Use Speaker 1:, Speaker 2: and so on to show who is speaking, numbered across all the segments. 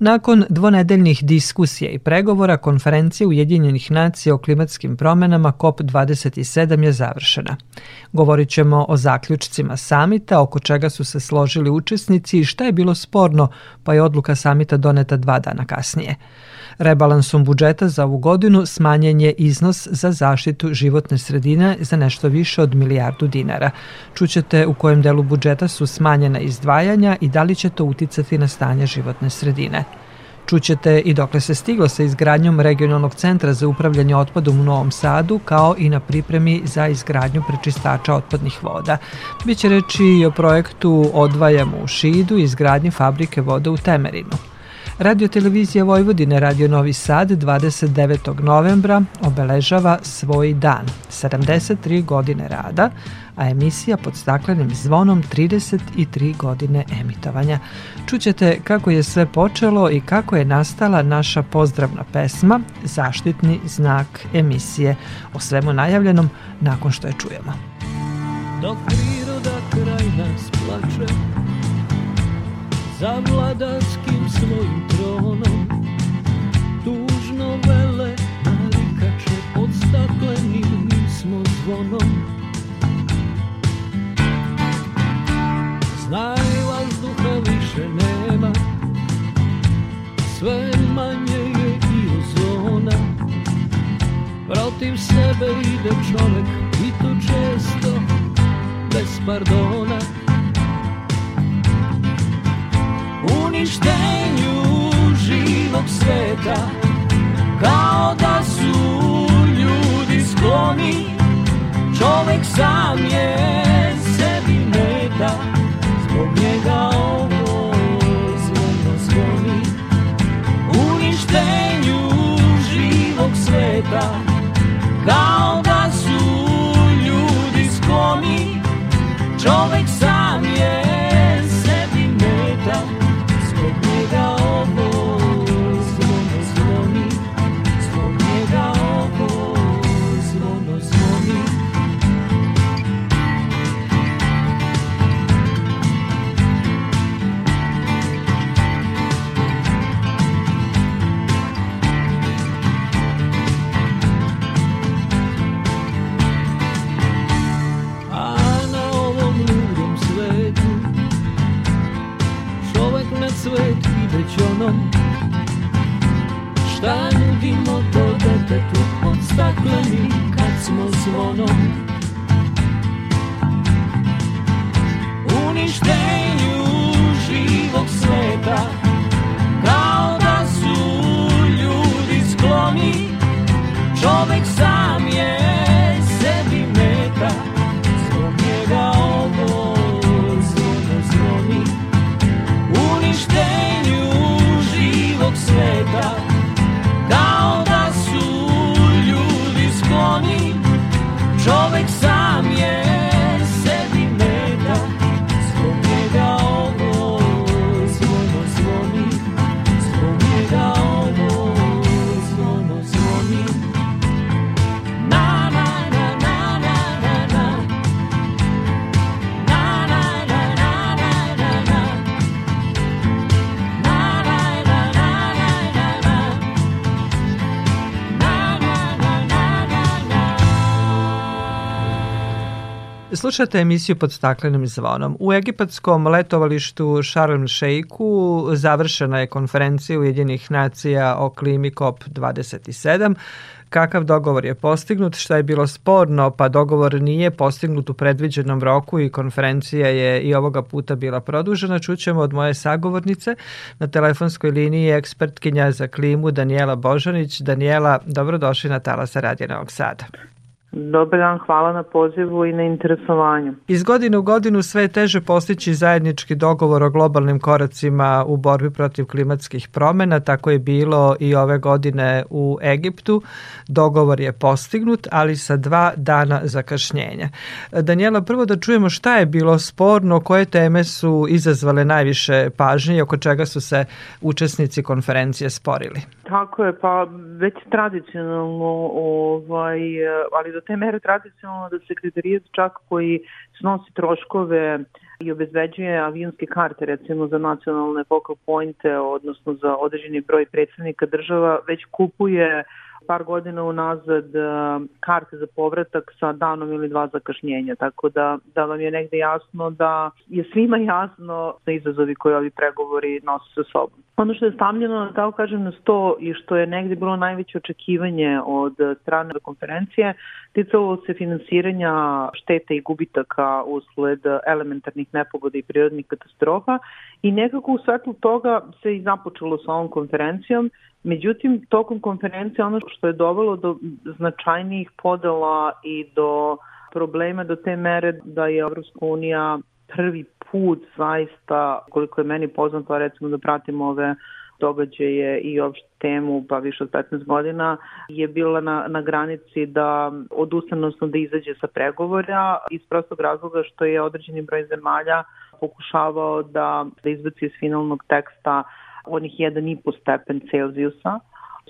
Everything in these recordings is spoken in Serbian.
Speaker 1: Nakon dvonedeljnih diskusija i pregovora, konferencija Ujedinjenih nacija o klimatskim promenama COP27 je završena. Govorit ćemo o zaključcima samita, oko čega su se složili učesnici i šta je bilo sporno, pa je odluka samita doneta dva dana kasnije. Rebalansom budžeta za ovu godinu smanjen je iznos za zaštitu životne sredine za nešto više od milijardu dinara. Čućete u kojem delu budžeta su smanjena izdvajanja i da li će to uticati na stanje životne sredine. Čućete i dokle se stiglo sa izgradnjom regionalnog centra za upravljanje otpadom u Novom Sadu, kao i na pripremi za izgradnju prečistača otpadnih voda. Biće reći i o projektu Odvajamo u Šidu i izgradnji fabrike voda u Temerinu. Radio Televizija Vojvodine Radio Novi Sad 29. novembra obeležava svoj dan, 73 godine rada, a emisija pod staklenim zvonom 33 godine emitovanja. Čućete kako je sve počelo i kako je nastala naša pozdravna pesma Zaštitni znak emisije. O svemu najavljenom nakon što je čujemo. Dok priroda kraj nas plače za vladarskim svojim tronom. Tužno vele narikače pod staklenim smo zvonom. Znaj vazduha više nema Sve manje je i ozona Protiv sebe ide čovek i to često bez pardona uništenju živog sveta Kao da su ljudi skloni Čovek sam je sebi meta Zbog njega ovo zvono zvoni Uništenju živog sveta Kao da su ljudi skloni Čovek stakleni kad smo zvonom Uništenju živog sveta Kao da su ljudi skloni. Čovek sam je sebi meta Zbog njega ovo zvono zvoni Uništenju sveta Slušate emisiju pod staklenim zvonom. U egipatskom letovalištu Sharm Sheikhu završena je konferencija Ujedinih nacija o klimi COP27. Kakav dogovor je postignut, šta je bilo sporno, pa dogovor nije postignut u predviđenom roku i konferencija je i ovoga puta bila produžena. Čućemo od moje sagovornice na telefonskoj liniji ekspertkinja za klimu Danijela Božanić. Danijela, dobrodošli na Talasa Radija Novog Sada.
Speaker 2: Dobar dan, hvala na pozivu i na interesovanju.
Speaker 1: Iz godine u godinu sve je teže postići zajednički dogovor o globalnim koracima u borbi protiv klimatskih promena, tako je bilo i ove godine u Egiptu. Dogovor je postignut, ali sa dva dana zakašnjenja. Danijela, prvo da čujemo šta je bilo sporno, koje teme su izazvale najviše pažnje i oko čega su se učesnici konferencije sporili.
Speaker 2: Tako je, pa već tradicionalno, ovaj, ali do te mere tradicionalno da sekretarijat čak koji snosi troškove i obezbeđuje avionske karte recimo za nacionalne focal pointe, odnosno za određeni broj predsednika država, već kupuje par godina unazad e, karte za povratak sa danom ili dva zakašnjenja, tako da, da vam je negde jasno da je svima jasno da izazovi koje ovi pregovori nose sa sobom. Ono što je stavljeno, tako kažem, na sto i što je negde bilo najveće očekivanje od strane konferencije, ticalo se finansiranja štete i gubitaka usled elementarnih nepogoda i prirodnih katastrofa i nekako u svetlu toga se i započelo sa ovom konferencijom Međutim, tokom konferencije ono što je dovelo do značajnijih podela i do problema do te mere da je Evropska unija prvi put zaista, koliko je meni poznato, recimo da pratimo ove događaje i opšte temu pa više od 15 godina je bila na, na granici da odustane, da izađe sa pregovora iz prostog razloga što je određeni broj zemalja pokušavao da, da izbaci iz finalnog teksta onih 1,5 stepen Celzijusa,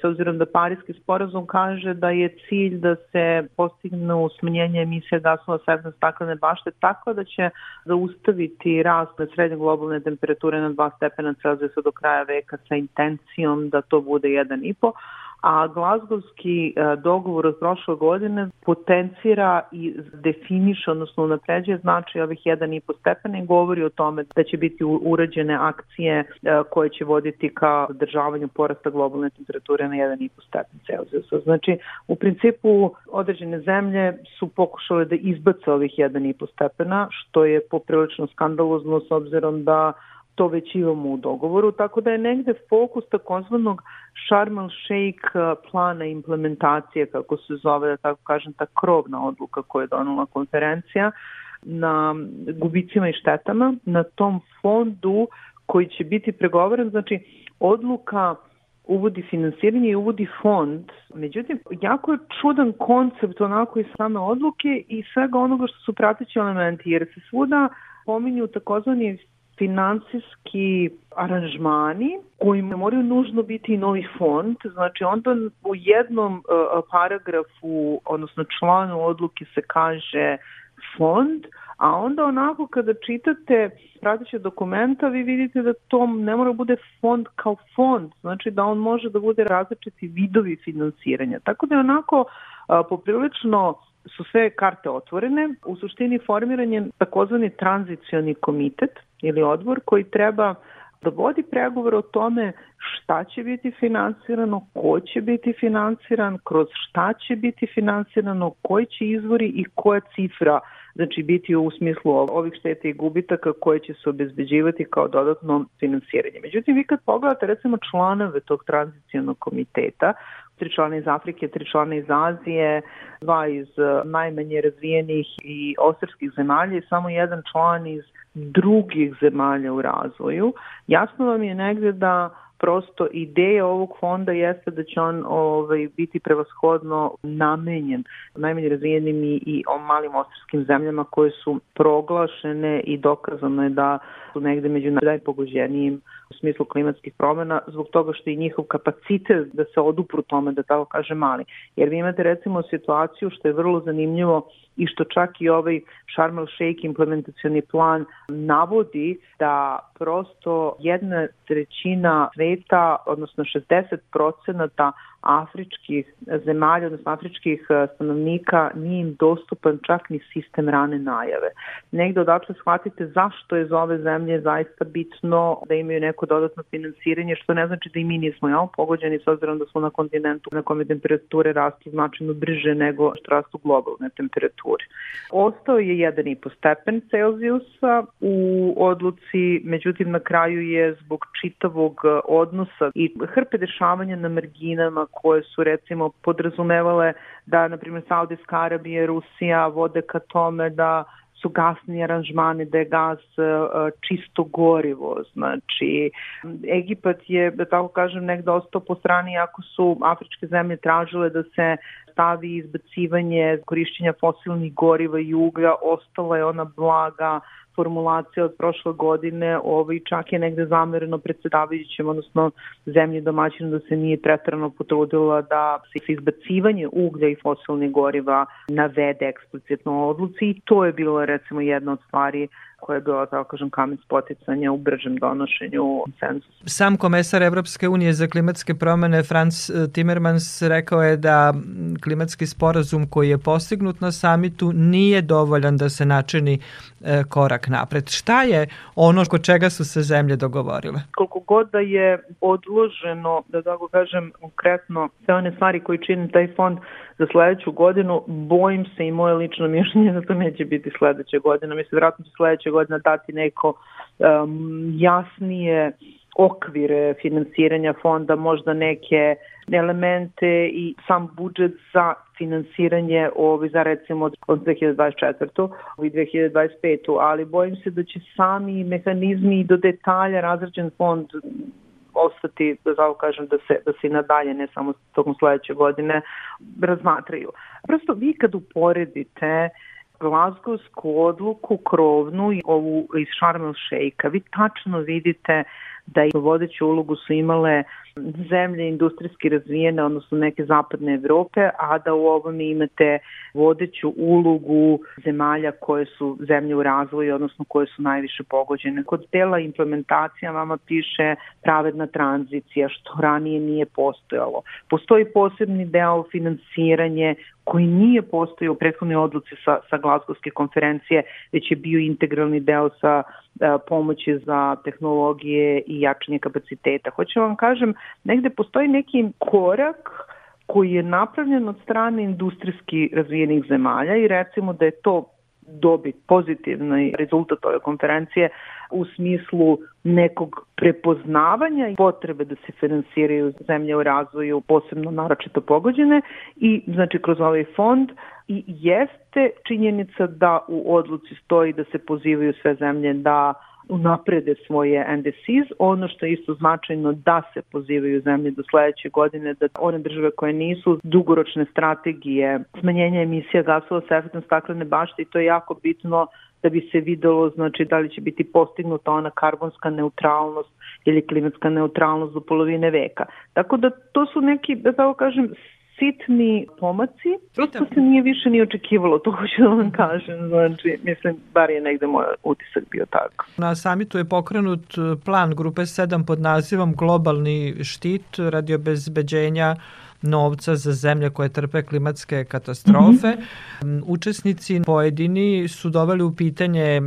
Speaker 2: s obzirom da Parijski sporazum kaže da je cilj da se postigne smanjenje emisije gasova sa efektom staklene bašte tako da će zaustaviti rast na srednje globalne temperature na 2 stepena Celzijusa do kraja veka sa intencijom da to bude 1,5 a Glazgovski e, dogovor od prošle godine potencira i definiše, odnosno napređuje znači ovih 1,5 stepena i govori o tome da će biti urađene akcije e, koje će voditi ka zadržavanju porasta globalne temperature na 1,5 stepen Celsijusa. Znači, u principu određene zemlje su pokušale da izbace ovih 1,5 stepena, što je poprilično skandalozno s obzirom da to već imamo u dogovoru, tako da je negde fokus takozvanog Sharm el Sheikh plana implementacije, kako se zove, da tako kažem, ta krovna odluka koja je donala konferencija, na gubicima i štetama, na tom fondu koji će biti pregovoran, znači odluka uvodi finansiranje i uvodi fond. Međutim, jako je čudan koncept onako iz same odluke i svega onoga što su pratići elementi, jer se svuda pominju takozvani finansijski aranžmani koji moraju nužno biti i novi fond, znači onda u jednom uh, paragrafu, odnosno članu odluke se kaže fond, a onda onako kada čitate prateće dokumenta vi vidite da to ne mora bude fond kao fond, znači da on može da bude različiti vidovi finansiranja. Tako da je onako a, poprilično su sve karte otvorene. U suštini formiran je takozvani tranzicioni komitet ili odbor koji treba da vodi pregovor o tome šta će biti finansirano, ko će biti finansiran, kroz šta će biti finansirano, koji će izvori i koja cifra znači biti u smislu ovih šteta i gubitaka koje će se obezbeđivati kao dodatno finansiranje. Međutim, vi kad pogledate recimo članove tog tranzicijonog komiteta, tri člana iz Afrike, tri člana iz Azije, dva iz eh, najmanje razvijenih i osrskih zemalja i samo jedan član iz drugih zemalja u razvoju. Jasno vam je negde da prosto ideja ovog fonda jeste da će on ovaj, biti prevashodno namenjen najmanje razvijenim i, i o malim ostarskim zemljama koje su proglašene i dokazano je da su negde među najpogođenijim u smislu klimatskih promena zbog toga što je njihov kapacitet da se odupru tome, da tako kaže mali. Jer vi imate recimo situaciju što je vrlo zanimljivo i što čak i ovaj Sharm el Sheikh implementacioni plan navodi da prosto jedna trećina sveta, odnosno 60 procenata afričkih zemalja, odnosno afričkih e, stanovnika nije im dostupan čak ni sistem rane najave. Negde odatle shvatite zašto je za ove zemlje zaista bitno da imaju neko dodatno finansiranje, što ne znači da i mi nismo jel, pogođeni s obzirom da smo na kontinentu na kome temperature rastu značajno brže nego što rastu globalne temperature. Ostao je 1,5 stepen Celzijusa u odluci, međutim na kraju je zbog čitavog odnosa i hrpe dešavanja na marginama koje su recimo podrazumevale da, na primjer, Saudijska Arabija i Rusija vode ka tome da su gasni aranžmani, da je gas e, čisto gorivo. Znači, Egipat je, da tako kažem, negde ostao po strani ako su afričke zemlje tražile da se stavi izbacivanje korišćenja fosilnih goriva i uglja, ostala je ona blaga formulacija od prošle godine ovaj, čak je negde zamereno predsedavajućem, odnosno zemlji domaćinu da se nije pretrano potrudila da se izbacivanje uglja i fosilnih goriva navede eksplicitno odluci. I to je bilo recimo jedna od stvari koja je bila, tako kažem, kamen spoticanja u bržem donošenju konsenzusa.
Speaker 1: Sam komesar Evropske unije za klimatske promene Franz eh, Timmermans rekao je da klimatski sporazum koji je postignut na samitu nije dovoljan da se načini eh, korak napred. Šta je ono kod čega su se zemlje dogovorile?
Speaker 2: Koliko god da je odloženo, da tako kažem konkretno, sve one stvari koji čini taj fond za sledeću godinu, bojim se i moje lično mišljenje da to neće biti sledeća godina. Mislim, vratno će sledeća godina dati neko um, jasnije okvire finansiranja fonda, možda neke elemente i sam budžet za finansiranje ovi za recimo od 2024. i 2025. Ali bojim se da će sami mehanizmi do detalja razređen fond ostati, da tako kažem, da se, da se i nadalje, ne samo tokom sledeće godine, razmatraju. Prosto vi kad uporedite Glasgowsku odluku krovnu i ovu iz Sharm el Sheikha, vi tačno vidite da i vodeću ulogu su imale zemlje industrijski razvijene, odnosno neke zapadne Evrope, a da u ovom imate vodeću ulogu zemalja koje su zemlje u razvoju, odnosno koje su najviše pogođene. Kod dela implementacija vama piše pravedna tranzicija, što ranije nije postojalo. Postoji posebni deo finansiranje koji nije postojao u prethodnoj odluci sa, sa Glasgowske konferencije, već je bio integralni deo sa a, pomoći za tehnologije i jačanje kapaciteta. Hoću vam kažem, negde postoji neki korak koji je napravljen od strane industrijski razvijenih zemalja i recimo da je to dobit pozitivni rezultat ove konferencije u smislu nekog prepoznavanja i potrebe da se finansiraju zemlje u razvoju, posebno naročito pogođene i znači kroz ovaj fond i jeste činjenica da u odluci stoji da se pozivaju sve zemlje da unaprede svoje NDCs. Ono što je isto značajno da se pozivaju zemlje do sledeće godine, da one države koje nisu dugoročne strategije smanjenja emisija gasova sa efektom staklene bašte i to je jako bitno da bi se videlo znači da li će biti postignuta ona karbonska neutralnost ili klimatska neutralnost do polovine veka. Tako da to su neki, da tako kažem, sitni pomaci, prosto se nije više ni očekivalo, to hoću da vam kažem, znači, mislim, bar je negde moj utisak bio tako.
Speaker 1: Na samitu je pokrenut e, plan grupe 7 pod nazivom Globalni štit radi obezbeđenja novca za zemlje koje trpe klimatske katastrofe. Mm -hmm. Učesnici pojedini su doveli u pitanje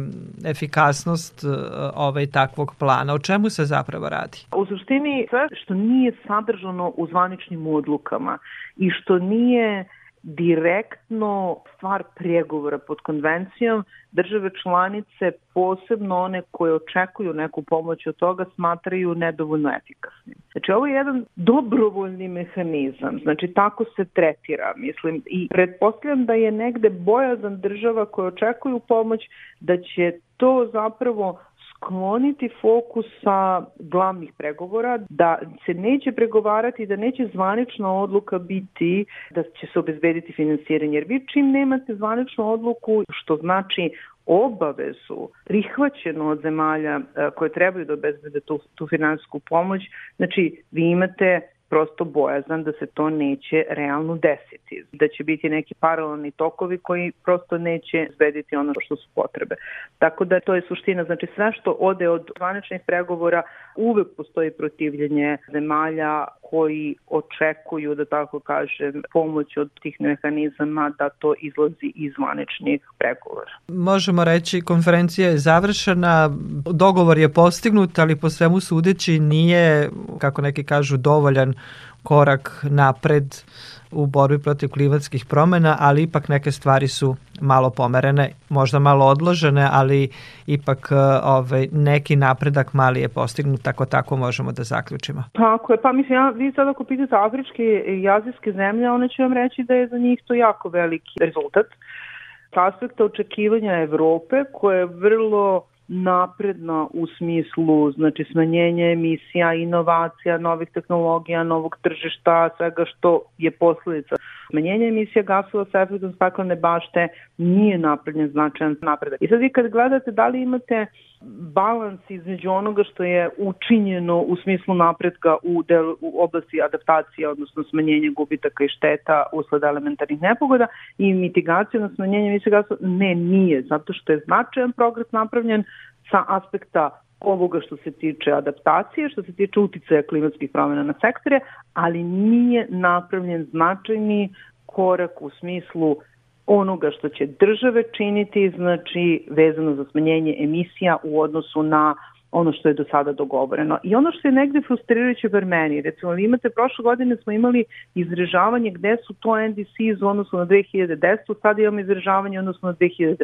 Speaker 1: efikasnost e, ovaj takvog plana. O čemu se zapravo radi?
Speaker 2: U suštini sve što nije sadržano u zvaničnim odlukama i što nije direktno stvar pregovora pod konvencijom, države članice, posebno one koje očekuju neku pomoć od toga, smatraju nedovoljno efikasnim. Znači, ovo je jedan dobrovoljni mehanizam, znači tako se tretira, mislim, i pretpostavljam da je negde bojazan država koje očekuju pomoć, da će to zapravo skloniti fokus sa glavnih pregovora, da se neće pregovarati, da neće zvanična odluka biti da će se obezbediti finansiranje. Jer vi čim nemate zvaničnu odluku, što znači obavezu prihvaćenu od zemalja e, koje trebaju da obezbede tu, tu finansijsku pomoć, znači vi imate prosto bojazan da se to neće realno desiti, da će biti neki paralelni tokovi koji prosto neće zvediti ono što su potrebe. Tako da to je suština, znači sve što ode od zvaničnih pregovora uvek postoji protivljenje zemalja koji očekuju, da tako kažem, pomoć od tih mehanizama da to izlazi iz zvaničnih pregovora.
Speaker 1: Možemo reći konferencija je završena, dogovor je postignut, ali po svemu sudeći nije, kako neki kažu, dovoljan korak napred u borbi protiv klimatskih promena, ali ipak neke stvari su malo pomerene, možda malo odložene, ali ipak e, ovaj, neki napredak mali je postignut, tako tako možemo da zaključimo.
Speaker 2: Tako je, pa mislim, ja, vi sad ako pitate afričke i azijske zemlje, one će vam reći da je za njih to jako veliki rezultat. Sa aspekta očekivanja Evrope, koja je vrlo napredna u smislu znači smanjenja emisija, inovacija, novih tehnologija, novog tržišta, svega što je posledica. Smanjenje emisija gasova sa efektom staklene bašte nije naprednjen značajan napredak. I sad vi kad gledate da li imate balans između onoga što je učinjeno u smislu napretka u, del, u oblasti adaptacije, odnosno smanjenja gubitaka i šteta usled elementarnih nepogoda i mitigacija na smanjenje emisije gasova, ne, nije, zato što je značajan progres napravljen sa aspekta ovoga što se tiče adaptacije, što se tiče uticaja klimatskih promjena na sektore, ali nije napravljen značajni korak u smislu onoga što će države činiti, znači vezano za smanjenje emisija u odnosu na ono što je do sada dogovoreno. I ono što je negde frustrirajuće bar meni, recimo vi imate prošle godine smo imali izražavanje gde su to NDC u odnosu na 2010, sada imamo izražavanje u odnosu na 2019.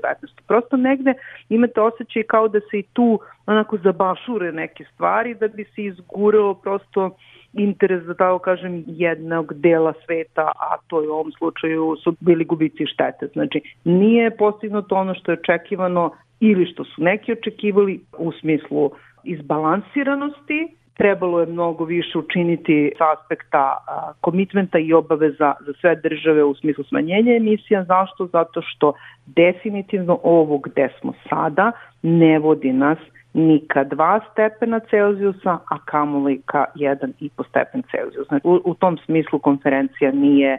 Speaker 2: Prosto negde imate osjećaj kao da se i tu onako zabašure neke stvari da bi se izgurao prosto interes, da tako kažem, jednog dela sveta, a to je u ovom slučaju su bili gubici štete. Znači, nije postignuto ono što je očekivano ili što su neki očekivali u smislu izbalansiranosti, trebalo je mnogo više učiniti sa aspekta komitmenta i obaveza za sve države u smislu smanjenja emisija. Zašto? Zato što definitivno ovo gde smo sada ne vodi nas ni ka 2 stepena Celzijusa, a kamoli ka 1,5 stepen Celzijusa. Znači, u, u tom smislu konferencija nije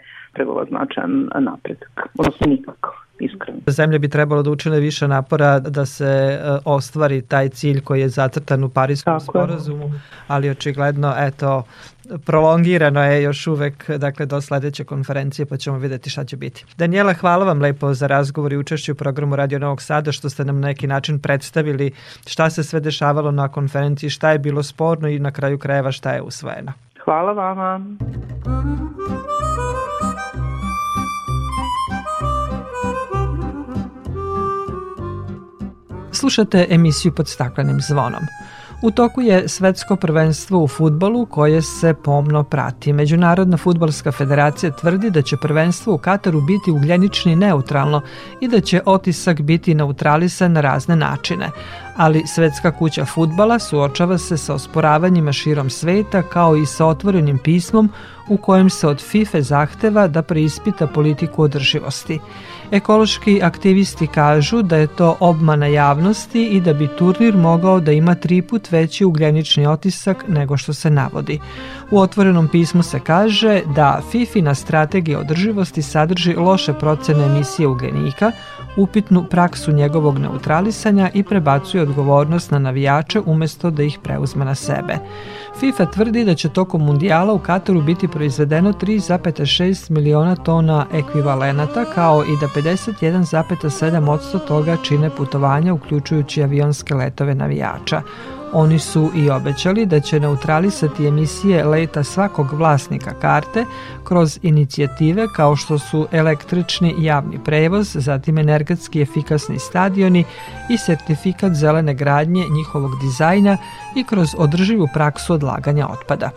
Speaker 2: značajan napredak, odnosno nikakav iskreno.
Speaker 1: Zemlje bi trebalo da učine više napora da se e, ostvari taj cilj koji je zacrtan u Parijskom Tako sporazumu, je. ali očigledno, eto, prolongirano je još uvek dakle, do sledeće konferencije pa ćemo videti šta će biti. Daniela, hvala vam lepo za razgovor i učešću u programu Radio Novog Sada što ste nam na neki način predstavili šta se sve dešavalo na konferenciji, šta je bilo sporno i na kraju krajeva šta je usvojeno.
Speaker 2: Hvala vama.
Speaker 1: Slušate emisiju pod staklenim zvonom. U toku je svetsko prvenstvo u futbolu koje se pomno prati. Međunarodna futbolska federacija tvrdi da će prvenstvo u Kataru biti ugljenični neutralno i da će otisak biti neutralisan na razne načine. Ali Svetska kuća futbala suočava se sa osporavanjima širom sveta kao i sa otvorenim pismom u kojem se od FIFA zahteva da preispita politiku održivosti. Ekološki aktivisti kažu da je to obmana javnosti i da bi turnir mogao da ima tri put veći ugljenični otisak nego što se navodi. U otvorenom pismu se kaže da FIFIna strategija održivosti sadrži loše procene emisije ugljenika, upitnu praksu njegovog neutralisanja i prebacuje odgovornost na navijače umesto da ih preuzme na sebe. FIFA tvrdi da će tokom mundijala u Kataru biti proizvedeno 3,6 miliona tona ekvivalenata, kao i da 51,7% toga čine putovanja uključujući avionske letove navijača. Oni su i obećali da će neutralisati emisije leta svakog vlasnika karte kroz inicijative kao što su električni javni prevoz, zatim energetski efikasni stadioni i sertifikat zelene gradnje njihovog dizajna i kroz održivu praksu odlaganja otpada.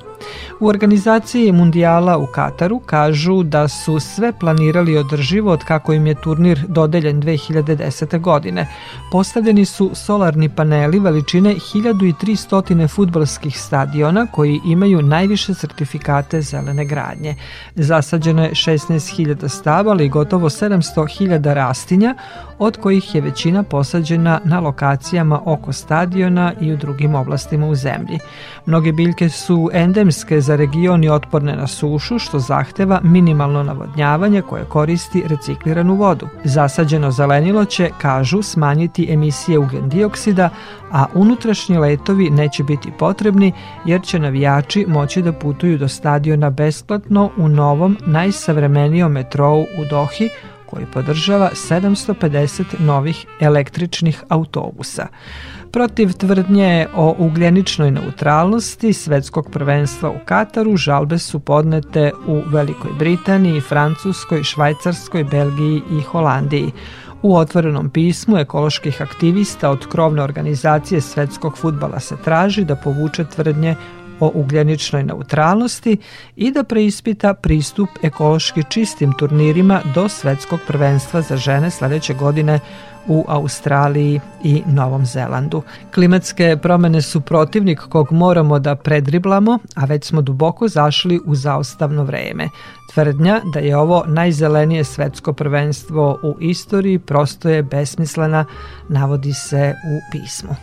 Speaker 1: U organizaciji Mundijala u Kataru kažu da su sve planirali održivo od kako im je turnir dodeljen 2010. godine. Postavljeni su solarni paneli veličine 1300 futbolskih stadiona koji imaju najviše sertifikate zelene gradnje. Zasađeno je 16.000 stabala i gotovo 700.000 rastinja, od kojih je većina posađena na lokacijama oko stadiona i u drugim oblastima u zemlji. Mnoge biljke su endemske za region i otporne na sušu, što zahteva minimalno navodnjavanje koje koristi recikliranu vodu. Zasađeno zelenilo će, kažu, smanjiti emisije ugljen dioksida, a unutrašnji letovi neće biti potrebni jer će navijači moći da putuju do stadiona besplatno u novom, najsavremenijom metrou u Dohi, koji podržava 750 novih električnih autobusa. Protiv tvrdnje o ugljeničnoj neutralnosti svetskog prvenstva u Kataru žalbe su podnete u Velikoj Britaniji, Francuskoj, Švajcarskoj, Belgiji i Holandiji. U otvorenom pismu ekoloških aktivista od krovne organizacije svetskog futbala se traži da povuče tvrdnje o ugljeničnoj neutralnosti i da preispita pristup ekološki čistim turnirima do svetskog prvenstva za žene sledeće godine u Australiji i Novom Zelandu. Klimatske promene su protivnik kog moramo da predriblamo, a već smo duboko zašli u zaostavno vreme. Tvrdnja da je ovo najzelenije svetsko prvenstvo u istoriji prosto je besmislena, navodi se u pismu.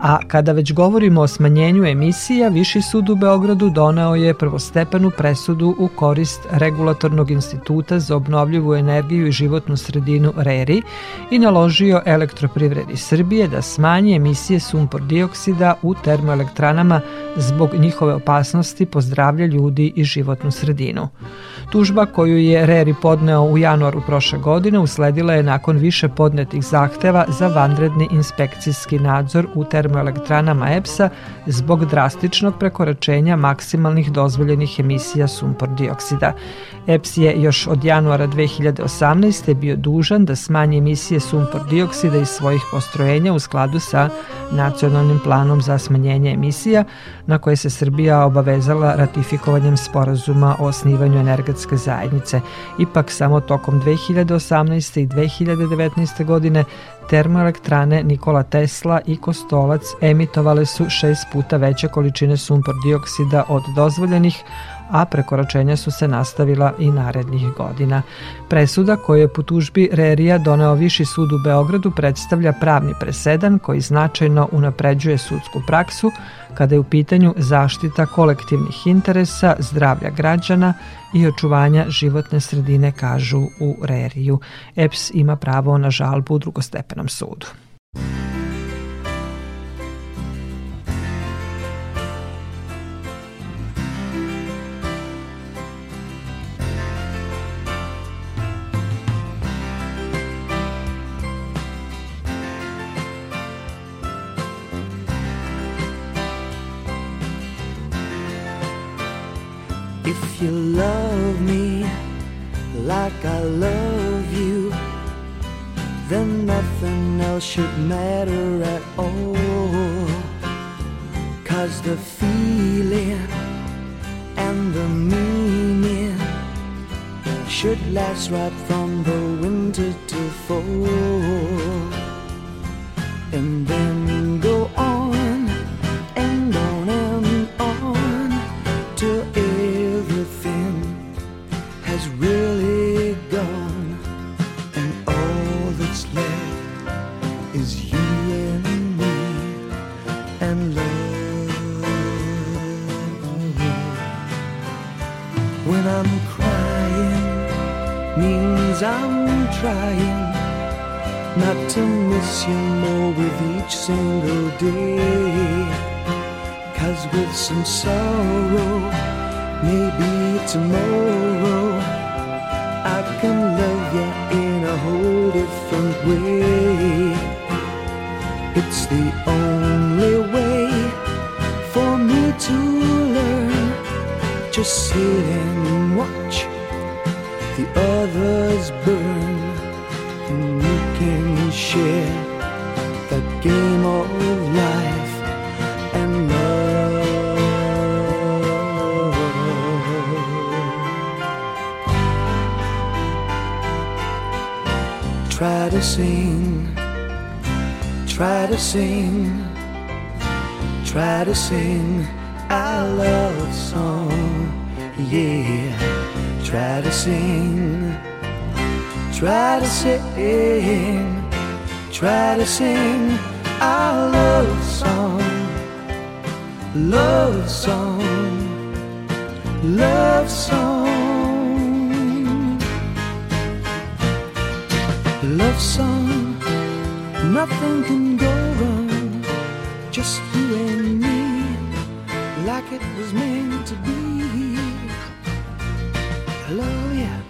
Speaker 1: A kada već govorimo o smanjenju emisija, Viši sud u Beogradu doneo je prvostepenu presudu u korist Regulatornog instituta za obnovljivu energiju i životnu sredinu RERI i naložio elektroprivredi Srbije da smanji emisije sumpor dioksida u termoelektranama zbog njihove opasnosti po zdravlje ljudi i životnu sredinu. Tužba koju je Reri podneo u januaru prošle godine usledila je nakon više podnetih zahteva za vanredni inspekcijski nadzor u termoelektranama EPS-a zbog drastičnog prekoračenja maksimalnih dozvoljenih emisija sumpor dioksida. EPS je još od januara 2018. bio dužan da smanji emisije sumpor dioksida iz svojih postrojenja u skladu sa nacionalnim planom za smanjenje emisija na koje se Srbija obavezala ratifikovanjem sporazuma o osnivanju energetske zajednice. Ipak samo tokom 2018. i 2019. godine termoelektrane Nikola Tesla i Kostolac emitovale su šest puta veće količine sumpor dioksida od dozvoljenih, a prekoračenja su se nastavila i narednih godina. Presuda koju je po tužbi Rerija doneo Viši sud u Beogradu predstavlja pravni presedan koji značajno unapređuje sudsku praksu kada je u pitanju zaštita kolektivnih interesa, zdravlja građana i očuvanja životne sredine, kažu u Reriju. EPS ima pravo na žalbu u drugostepenom sudu.
Speaker 3: Burn, and you can share that game of life and love. Try to sing, try to sing, try to sing our love song, yeah. Try to sing, try to sing, try to sing our love song, love song, love song, love song. Nothing can go wrong just you and me, like it was meant to be. I love you,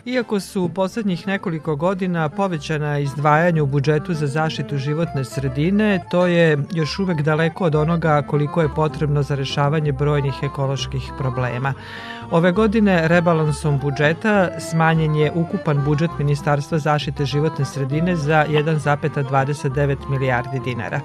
Speaker 1: Iako su u poslednjih nekoliko godina povećana izdvajanja u budžetu za zaštitu životne sredine, to je još uvek daleko od onoga koliko je potrebno za rešavanje brojnih ekoloških problema. Ove godine rebalansom budžeta smanjen je ukupan budžet Ministarstva zaštite životne sredine za 1,29 milijardi dinara.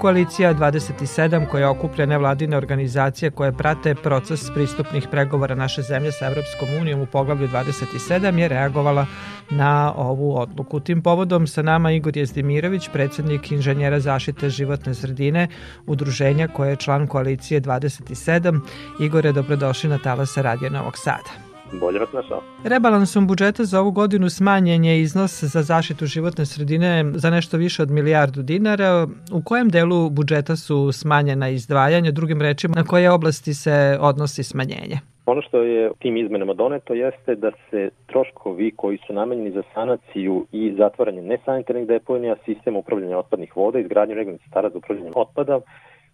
Speaker 1: Koalicija 27 koja okuplja nevladine organizacije koje prate proces pristupnih pregovora naše zemlje sa Evropskom unijom u poglavlju 27 je reagovala na ovu odluku. Tim povodom sa nama Igor Jezdimirović, predsednik inženjera zaštite životne sredine, udruženja koje je član koalicije 27. Igore, dobrodošli na Talasa Radio Novog Sada
Speaker 4: bolje vas našao.
Speaker 1: Rebalansom budžeta za ovu godinu smanjen je iznos za zaštitu životne sredine za nešto više od milijardu dinara. U kojem delu budžeta su smanjena izdvajanja, drugim rečima, na koje oblasti se odnosi smanjenje?
Speaker 4: Ono što je tim izmenama doneto jeste da se troškovi koji su namenjeni za sanaciju i zatvaranje nesanitarnih deponija, sistema upravljanja otpadnih voda, izgradnju regionalnih stara za upravljanje otpada,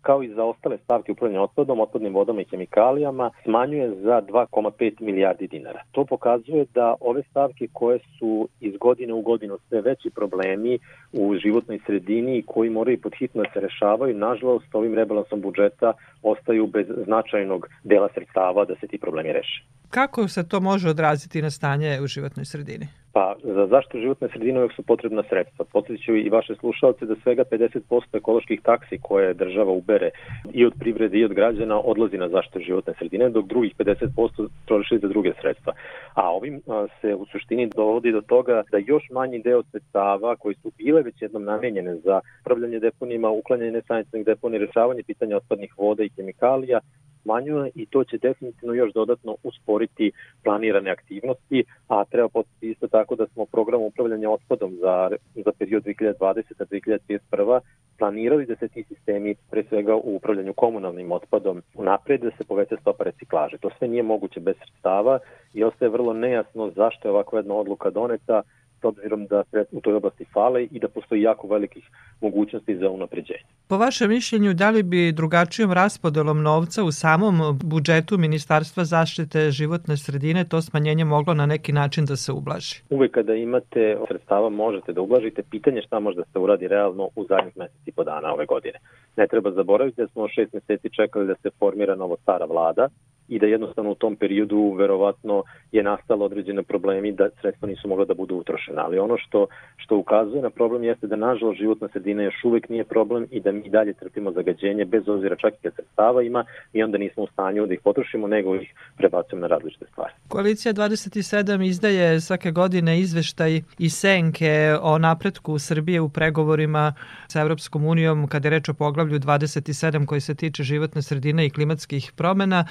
Speaker 4: kao i za ostale stavke upravljanja otpadom, otpadnim vodama i hemikalijama, smanjuje za 2,5 milijardi dinara. To pokazuje da ove stavke koje su iz godine u godinu sve veći problemi u životnoj sredini i koji moraju podhitno da se rešavaju, nažalost ovim rebalansom budžeta ostaju bez značajnog dela sredstava da se ti problemi reše.
Speaker 1: Kako se to može odraziti na stanje u životnoj sredini?
Speaker 4: Pa za zaštitu životne sredine uvek su potrebna sredstva. Podsjeću i vaše slušalce da svega 50% ekoloških taksi koje država ubere i od privrede i od građana odlazi na zaštitu životne sredine, dok drugih 50% troši za druge sredstva. A ovim se u suštini dovodi do toga da još manji deo sredstava koji su bile već jednom namenjene za upravljanje deponima, uklanjanje nesanitarnih deponija, rešavanje pitanja otpadnih voda i hemikalija, smanjuje i to će definitivno još dodatno usporiti planirane aktivnosti, a treba podsjetiti isto tako da smo program upravljanja otpadom za, za period 2020-2031 planirali da se ti sistemi, pre svega u upravljanju komunalnim otpadom, unapred da se poveća stopa reciklaže. To sve nije moguće bez sredstava i ostaje vrlo nejasno zašto je ovakva jedna odluka doneta, s obzirom da se u toj oblasti fale i da postoji jako velikih mogućnosti za unapređenje.
Speaker 1: Po vašem mišljenju, da li bi drugačijom raspodelom novca u samom budžetu Ministarstva zaštite životne sredine to smanjenje moglo na neki način da se ublaži?
Speaker 4: Uvek kada imate sredstava možete da ublažite. Pitanje šta može da se uradi realno u zadnjih meseci po dana ove godine. Ne treba zaboraviti da smo šest meseci čekali da se formira novo stara vlada i da jednostavno u tom periodu verovatno je nastalo određene problemi da sredstva nisu mogla da budu utrošena. Ali ono što, što ukazuje na problem jeste da nažalost životna sredina još uvek nije problem i da mi dalje trpimo zagađenje bez obzira čak i kad sredstava ima i onda nismo u stanju da ih potrošimo nego ih prebacujemo na različite stvari.
Speaker 1: Koalicija 27 izdaje svake godine izveštaj i senke o napretku Srbije u pregovorima sa Evropskom unijom kada je reč o poglavlju 27 koji se tiče životne sredine i klimatskih promena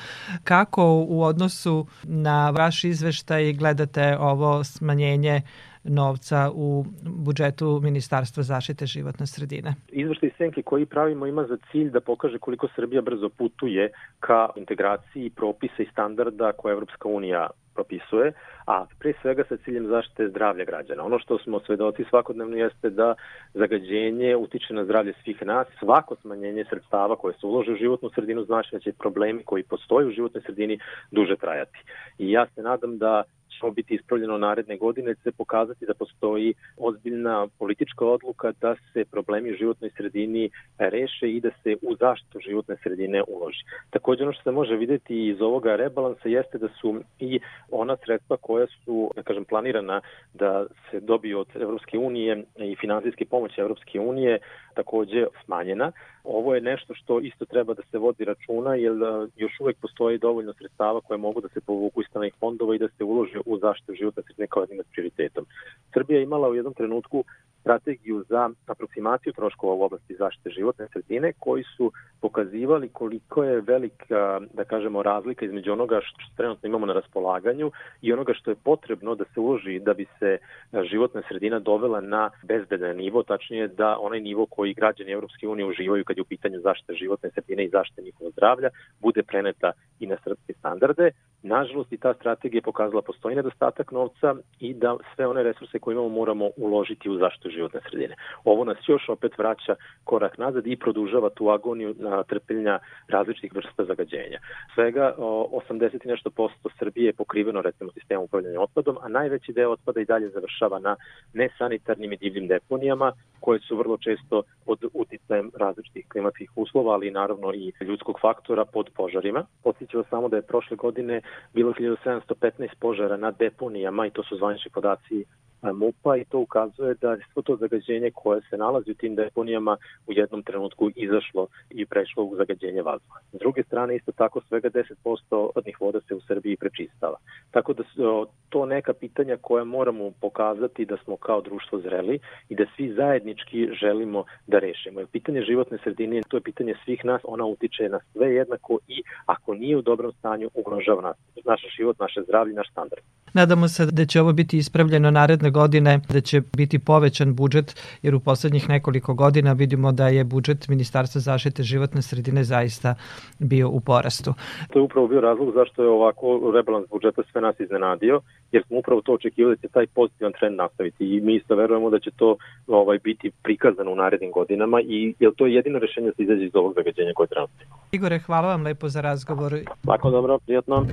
Speaker 1: kako u odnosu na vaš izveštaj gledate ovo smanjenje novca u budžetu Ministarstva zaštite životne sredine.
Speaker 4: Izveštaj Senke koji pravimo ima za cilj da pokaže koliko Srbija brzo putuje ka integraciji propisa i standarda koje Evropska unija propisuje, a pre svega sa ciljem zaštite zdravlja građana. Ono što smo svedoci svakodnevno jeste da zagađenje utiče na zdravlje svih nas. Svako smanjenje sredstava koje se ulože u životnu sredinu znači da će problemi koji postoje u životnoj sredini duže trajati. I ja se nadam da će biti ispravljeno naredne godine, će se pokazati da postoji ozbiljna politička odluka da se problemi u životnoj sredini reše i da se u zaštitu životne sredine uloži. Takođe ono što se može videti iz ovoga rebalansa jeste da su i ona sredstva koja su, da kažem, planirana da se dobiju od Evropske unije i finansijske pomoći Evropske unije takođe smanjena. Ovo je nešto što isto treba da se vodi računa, jer e, još uvek postoji dovoljno sredstava koje mogu da se povuku iz stranih fondova i da se ulože u zaštitu životne sredine kao jednim od prioritetom. Srbija je imala u jednom trenutku strategiju za aproksimaciju troškova u oblasti zaštite životne sredine koji su pokazivali koliko je velika, da kažemo, razlika između onoga što trenutno imamo na raspolaganju i onoga što je potrebno da se uloži da bi se životna sredina dovela na bezbedan nivo, tačnije da onaj nivo koji građani Evropske unije uživaju kad je u pitanju zaštite životne sredine i zaštite njihovog zdravlja, bude preneta i na srpske standarde. Nažalost i ta strategija pokazala postoji nedostatak novca i da sve one resurse koje imamo moramo uložiti u zaštitu životne sredine. Ovo nas još opet vraća korak nazad i produžava tu agoniju na trpljenja različitih vrsta zagađenja. Svega 80 i nešto posto Srbije je pokriveno recimo sistemom upravljanja otpadom, a najveći deo otpada i dalje završava na nesanitarnim i divljim deponijama koje su vrlo često pod uticajem različitih klimatskih uslova, ali naravno i ljudskog faktora pod požarima. Podsjećamo samo da je prošle godine bilo 1715 požara na deponijama i to su zvanični podaci MUPA i to ukazuje da je svo to zagađenje koje se nalazi u tim deponijama u jednom trenutku izašlo i prešlo u zagađenje vazduha. S druge strane, isto tako svega 10% odnih voda se u Srbiji prečistava. Tako da to neka pitanja koje moramo pokazati da smo kao društvo zreli i da svi zajednički želimo da rešimo. Pitanje životne sredine, to je pitanje svih nas, ona utiče na sve jednako i ako nije u dobrom stanju, ugrožava nas, naš život, naše zdravlje, naš standard.
Speaker 1: Nadamo se da će ovo biti ispravljeno naredne godine, da će biti povećan budžet, jer u poslednjih nekoliko godina vidimo da je budžet Ministarstva zaštite životne sredine zaista bio u porastu.
Speaker 4: To je upravo bio razlog zašto je ovako rebalans budžeta sve nas iznenadio, jer smo upravo to očekivali da će taj pozitivan trend nastaviti i mi isto verujemo da će to ovaj biti prikazano u narednim godinama i je to je jedino rešenje da se izađe iz ovog zagađenja koje trenutno.
Speaker 1: Igore, hvala vam lepo za razgovor.
Speaker 4: Svako dobro, prijatno.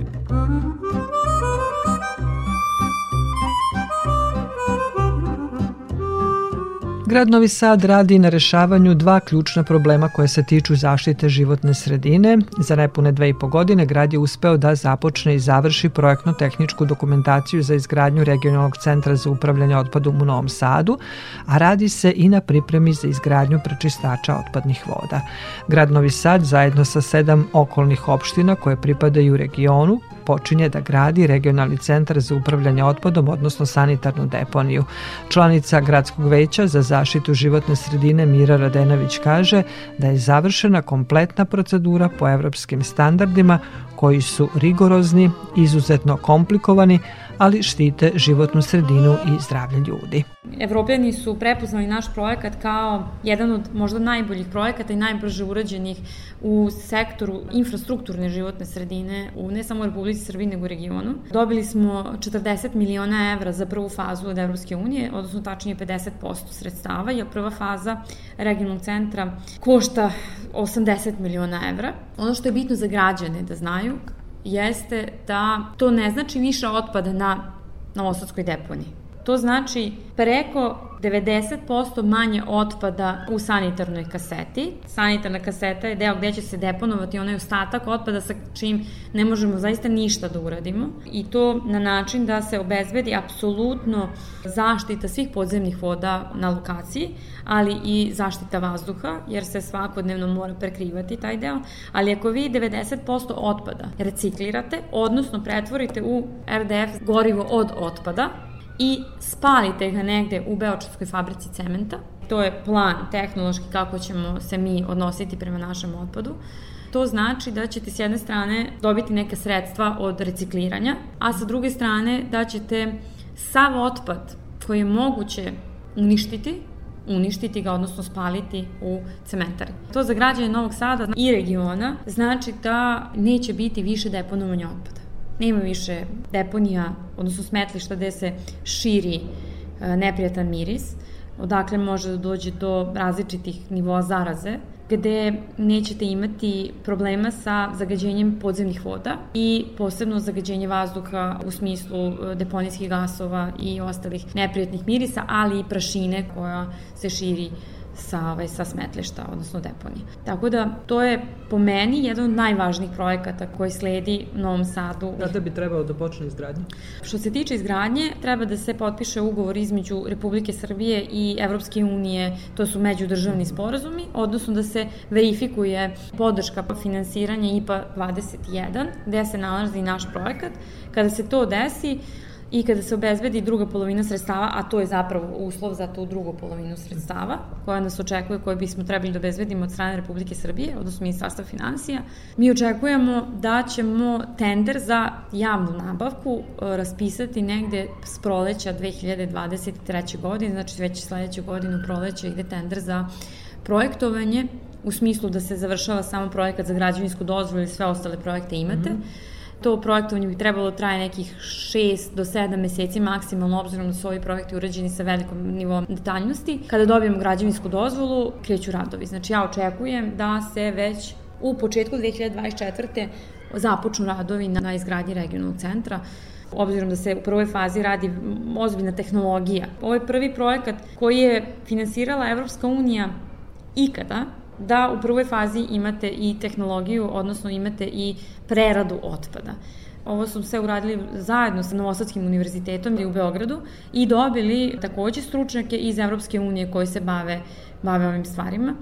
Speaker 1: Grad Novi Sad radi na rešavanju dva ključna problema koje se tiču zaštite životne sredine. Za nepune dve i po godine grad je uspeo da započne i završi projektno-tehničku dokumentaciju za izgradnju regionalnog centra za upravljanje otpadom u Novom Sadu, a radi se i na pripremi za izgradnju prečistača otpadnih voda. Grad Novi Sad zajedno sa sedam okolnih opština koje pripadaju regionu počinje da gradi regionalni centar za upravljanje otpadom, odnosno sanitarnu deponiju. Članica Gradskog veća za zaštitu životne sredine Mira Radenović kaže da je završena kompletna procedura po evropskim standardima koji su rigorozni, izuzetno komplikovani, ali štite životnu sredinu i zdravlje ljudi.
Speaker 5: Evropljani su prepoznali naš projekat kao jedan od možda najboljih projekata i najbrže urađenih u sektoru infrastrukturne životne sredine u ne samo Republici Srbiji nego u regionu. Dobili smo 40 miliona evra za prvu fazu od Evropske unije, odnosno tačnije 50% sredstava, jer prva faza regionalnog centra košta 80 miliona evra. Ono što je bitno za građane da znaju jeste da to ne znači više otpada na Novosadskoj deponiji. To znači preko 90% manje otpada u sanitarnoj kaseti. Sanitarna kaseta je deo gde će se deponovati onaj ostatak otpada sa čim ne možemo zaista ništa da uradimo i to na način da se obezbedi apsolutno zaštita svih podzemnih voda na lokaciji, ali i zaštita vazduha, jer se svakodnevno mora prekrivati taj deo, ali ako vi 90% otpada reciklirate, odnosno pretvorite u RDF gorivo od otpada, i spalite ga negde u Beočarskoj fabrici cementa. To je plan tehnološki kako ćemo se mi odnositi prema našem otpadu. To znači da ćete s jedne strane dobiti neke sredstva od recikliranja, a sa druge strane da ćete sav otpad koji je moguće uništiti, uništiti ga, odnosno spaliti u cementari. To za građane Novog Sada i regiona znači da neće biti više deponovanja otpada. Nema više deponija, odnosno smetlišta gde se širi e, neprijatan miris, odakle može da dođe do različitih nivoa zaraze, gde nećete imati problema sa zagađenjem podzemnih voda i posebno zagađenje vazduha u smislu e, deponijskih gasova i ostalih neprijatnih mirisa, ali i prašine koja se širi sa, ovaj, sa smetlišta, odnosno deponije. Tako da to je po meni jedan od najvažnijih projekata koji sledi u Novom Sadu.
Speaker 1: Kada bi trebalo da počne izgradnje?
Speaker 5: Što se tiče izgradnje, treba da se potpiše ugovor između Republike Srbije i Evropske unije, to su međudržavni sporazumi, odnosno da se verifikuje podrška finansiranja IPA 21, gde se nalazi naš projekat. Kada se to desi, i kada se obezbedi druga polovina sredstava, a to je zapravo uslov za tu drugu polovinu sredstava koja nas očekuje, koje bismo trebali da obezbedimo od strane Republike Srbije, odnosno Ministarstva financija, mi očekujemo da ćemo tender za javnu nabavku e, raspisati negde s proleća 2023. godine, znači već sledeće godine u proleće ide tender za projektovanje u smislu da se završava samo projekat za građevinsku dozvolu i sve ostale projekte imate. Mm -hmm to projektovanje bi trebalo traje nekih 6 do 7 meseci maksimalno, obzirom da su ovi projekti urađeni sa velikom nivom detaljnosti. Kada dobijemo građevinsku dozvolu, kreću radovi. Znači ja očekujem da se već u početku 2024. započnu radovi na izgradnji regionalnog centra obzirom da se u prvoj fazi radi ozbiljna tehnologija. Ovo je prvi projekat koji je finansirala Evropska unija ikada, da u prvoj fazi imate i tehnologiju, odnosno imate i preradu otpada. Ovo su sve uradili zajedno sa Novosadskim univerzitetom u Beogradu i dobili takođe stručnjake iz Evropske unije koji se bave, bave ovim stvarima.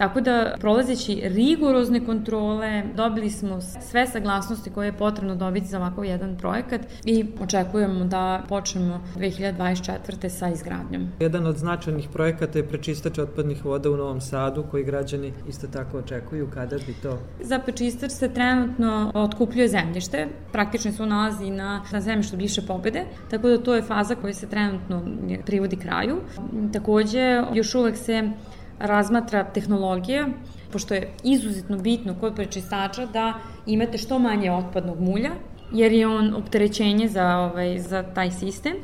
Speaker 5: Tako da, prolazeći rigorozne kontrole, dobili smo sve saglasnosti koje je potrebno dobiti za ovakav jedan projekat i očekujemo da počnemo 2024. sa izgradnjom.
Speaker 1: Jedan od značajnih projekata je prečistač otpadnih voda u Novom Sadu, koji građani isto tako očekuju. Kada bi to?
Speaker 5: Za prečistač se trenutno otkupljuje zemljište, praktično se nalazi na, na zemljištu bliže pobede, tako da to je faza koja se trenutno privodi kraju. Takođe, još uvek se razmatra tehnologija, pošto je izuzetno bitno kod prečistača da imate što manje otpadnog mulja, jer je on opterećenje za, ovaj, za taj sistem,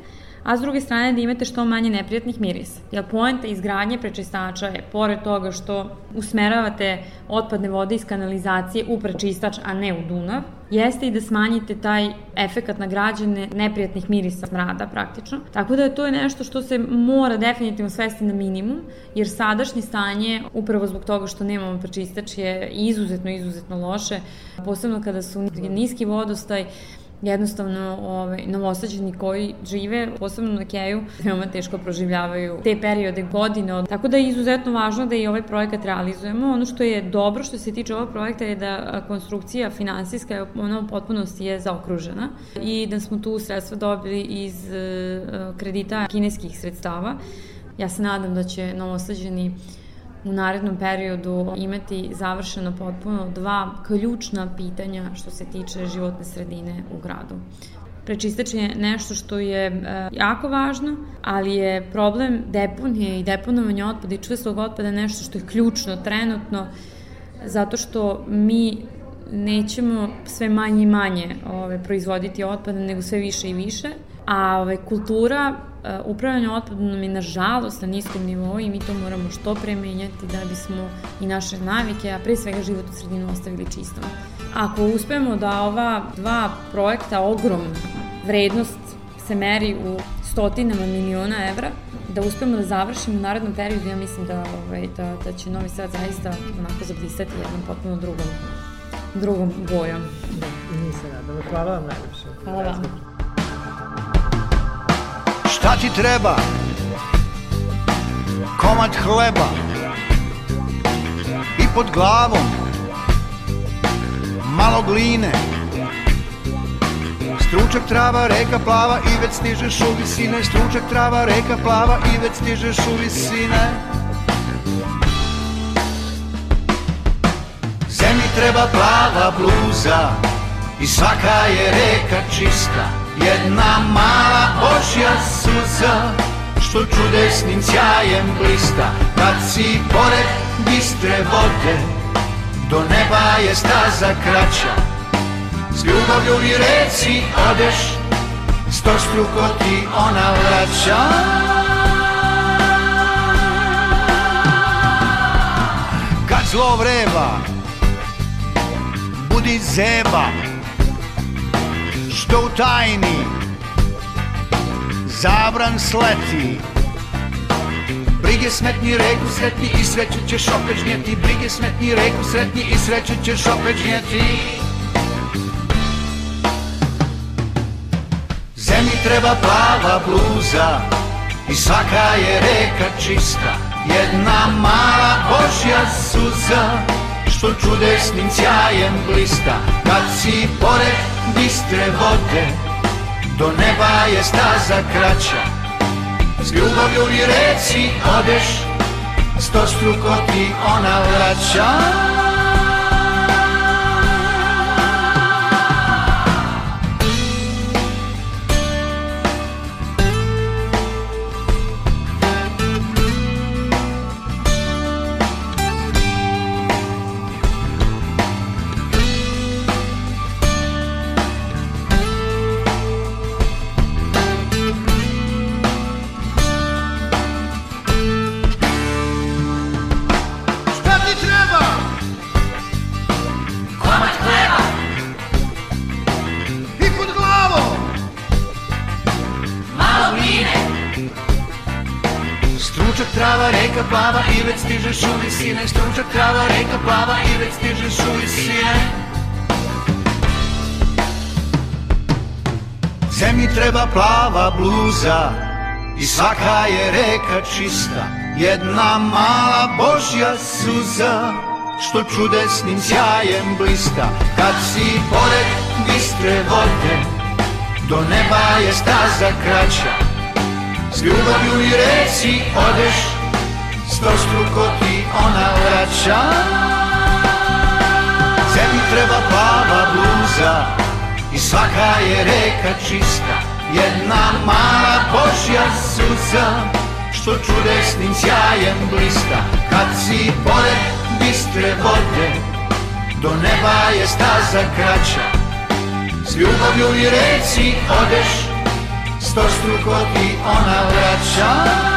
Speaker 5: a s druge strane da imate što manje neprijatnih mirisa. Jer poenta izgradnje prečistača je, pored toga što usmeravate otpadne vode iz kanalizacije u prečistač, a ne u Dunav, jeste i da smanjite taj efekat na građane neprijatnih mirisa smrada praktično. Tako da to je nešto što se mora definitivno svesti na minimum, jer sadašnje stanje, upravo zbog toga što nemamo prečistač, je izuzetno, izuzetno loše, posebno kada su niski vodostaj, jednostavno ovaj, novosađeni koji žive, posebno na Keju, veoma teško proživljavaju te periode godine. Tako da je izuzetno važno da i ovaj projekat realizujemo. Ono što je dobro što se tiče ovog projekta je da konstrukcija finansijska, ona u potpunosti je zaokružena i da smo tu sredstva dobili iz eh, kredita kineskih sredstava. Ja se nadam da će novosađeni u narednom periodu imati završeno potpuno dva ključna pitanja što se tiče životne sredine u gradu. Prečistač je nešto što je e, jako važno, ali je problem deponije i deponovanja otpada i čvrstog otpada nešto što je ključno trenutno, zato što mi nećemo sve manje i manje ove, proizvoditi otpada, nego sve više i više, a ove, kultura e, upravljanja otpadom je nažalost na niskom nivou i mi to moramo što pre menjati da bismo i naše navike, a pre svega životnu sredinu ostavili čistom. Ako uspemo da ova dva projekta ogromna vrednost se meri u stotinama miliona evra, da uspemo da završimo u narednom periodu, ja mislim da, ovaj, da, da će Novi Sad zaista onako zablisati jednom potpuno drugom, drugom bojom.
Speaker 1: Da, se nadamo. Hvala vam najljepše.
Speaker 5: Hvala vam.
Speaker 6: Šta ti treba? Komad hleba. I pod glavom. Malo gline. Stručak trava, reka plava i već stižeš u visine. Stručak trava, reka plava i već stižeš u visine. Zemlji treba plava bluza I svaka je reka čista Jedna mala Božja suza Što čudesnim sjajem blista. Kad si pored bistre vode Do neba je staza kraća. S ljubavlju i reci odeš Sto struko ti ona vraća. Kad zlo vreba Budi zeba što u tajni. Zabran sleti. Brige smetni reku sretni i sreću ćeš opet žnjeti. Brige smetni reku sretni i sreću ćeš opet žnjeti. Zemlji treba plava bluza I svaka je reka čista. Jedna mala Božja suza Što čudesnim sjajem blista. Kad si pored bistre vode. Do neba je staza kraća. S ljubavlju i reci odeš Sto struko ti ona vraća Trava, reka plava i već stižeš u visine Zemlji treba plava bluza i svaka je reka čista. Jedna mala Božja suza što čudesnim sjajem blista. Kad si pored bistre vode do neba je staza kraća. S ljubavlju i reci odeš sto struko ti ona vraća Zemlji treba plava bluza i svaka je reka čista. Jedna mala Božja suza što čudesnim sjajem blista. Kad si pored bistre vode do neba je staza kraća. S ljubavlju i reci odeš sto struko ti ona vraća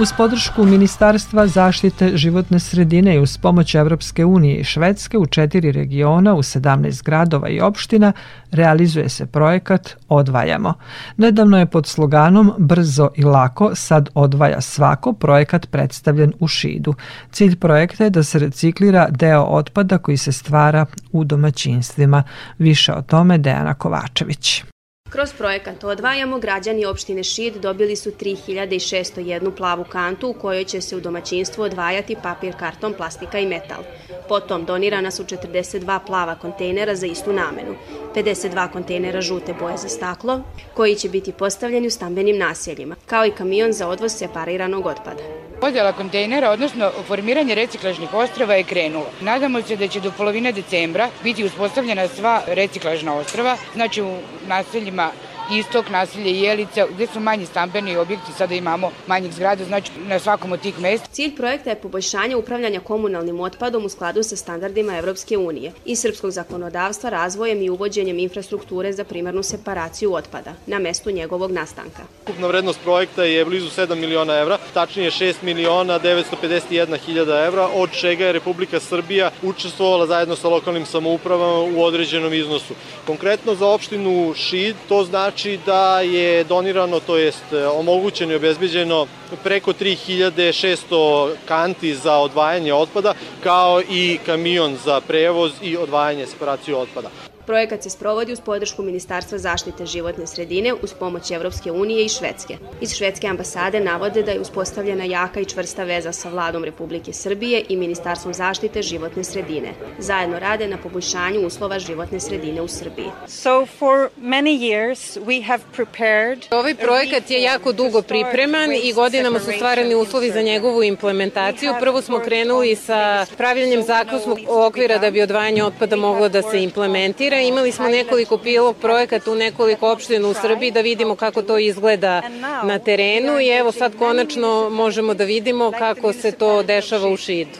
Speaker 1: Uz podršku Ministarstva zaštite životne sredine i uz pomoć Evropske unije i Švedske u četiri regiona u 17 gradova i opština realizuje se projekat Odvajamo. Nedavno je pod sloganom Brzo i lako sad odvaja svako projekat predstavljen u Šidu. Cilj projekta je da se reciklira deo otpada koji se stvara u domaćinstvima. Više o tome Dejana Kovačević.
Speaker 7: Kroz projekat Odvajamo građani opštine Šid dobili su 3601 plavu kantu u kojoj će se u domaćinstvu odvajati papir, karton, plastika i metal. Potom donirana su 42 plava kontejnera za istu namenu, 52 kontejnera žute boje za staklo, koji će biti postavljeni u stambenim naseljima, kao i kamion za odvoz separiranog otpada.
Speaker 8: Podjela kontejnera, odnosno formiranje reciklažnih ostrava je krenulo. Nadamo se da će do polovine decembra biti uspostavljena sva reciklažna ostrava, znači u naseljima istok, naselje Jelica, gde su manji stambeni objekti, sada imamo manjih zgrada, znači na svakom od tih mesta.
Speaker 7: Cilj projekta je poboljšanje upravljanja komunalnim otpadom u skladu sa standardima Evropske unije i srpskog zakonodavstva razvojem i uvođenjem infrastrukture za primarnu separaciju otpada na mestu njegovog nastanka.
Speaker 9: Ukupna vrednost projekta je blizu 7 miliona evra, tačnije 6 miliona 951 hiljada evra, od čega je Republika Srbija učestvovala zajedno sa lokalnim samoupravama u određenom iznosu. Konkretno za opštinu Šid to znači znači da je donirano, to jest e, omogućeno i obezbeđeno preko 3600 kanti za odvajanje otpada, kao i kamion za prevoz i odvajanje separaciju otpada.
Speaker 7: Projekat se sprovodi uz podršku Ministarstva zaštite životne sredine uz pomoć Evropske unije i Švedske. Iz švedske ambasade navode da je uspostavljena jaka i čvrsta veza sa vladom Republike Srbije i Ministarstvom zaštite životne sredine. Zajedno rade na poboljšanju uslova životne sredine u Srbiji.
Speaker 10: So for many years we have prepared
Speaker 11: Ovaj projekat je jako dugo pripreman i godinama su stvarani uslovi za njegovu implementaciju. Prvo smo krenuli sa pravljanjem zakonskog okvira da bi odvajanje otpada moglo da se implementira Imali smo nekoliko pilot projekata u nekoliko opština u Srbiji da vidimo kako to izgleda na terenu i evo sad konačno možemo da vidimo kako se to dešava u Šidu.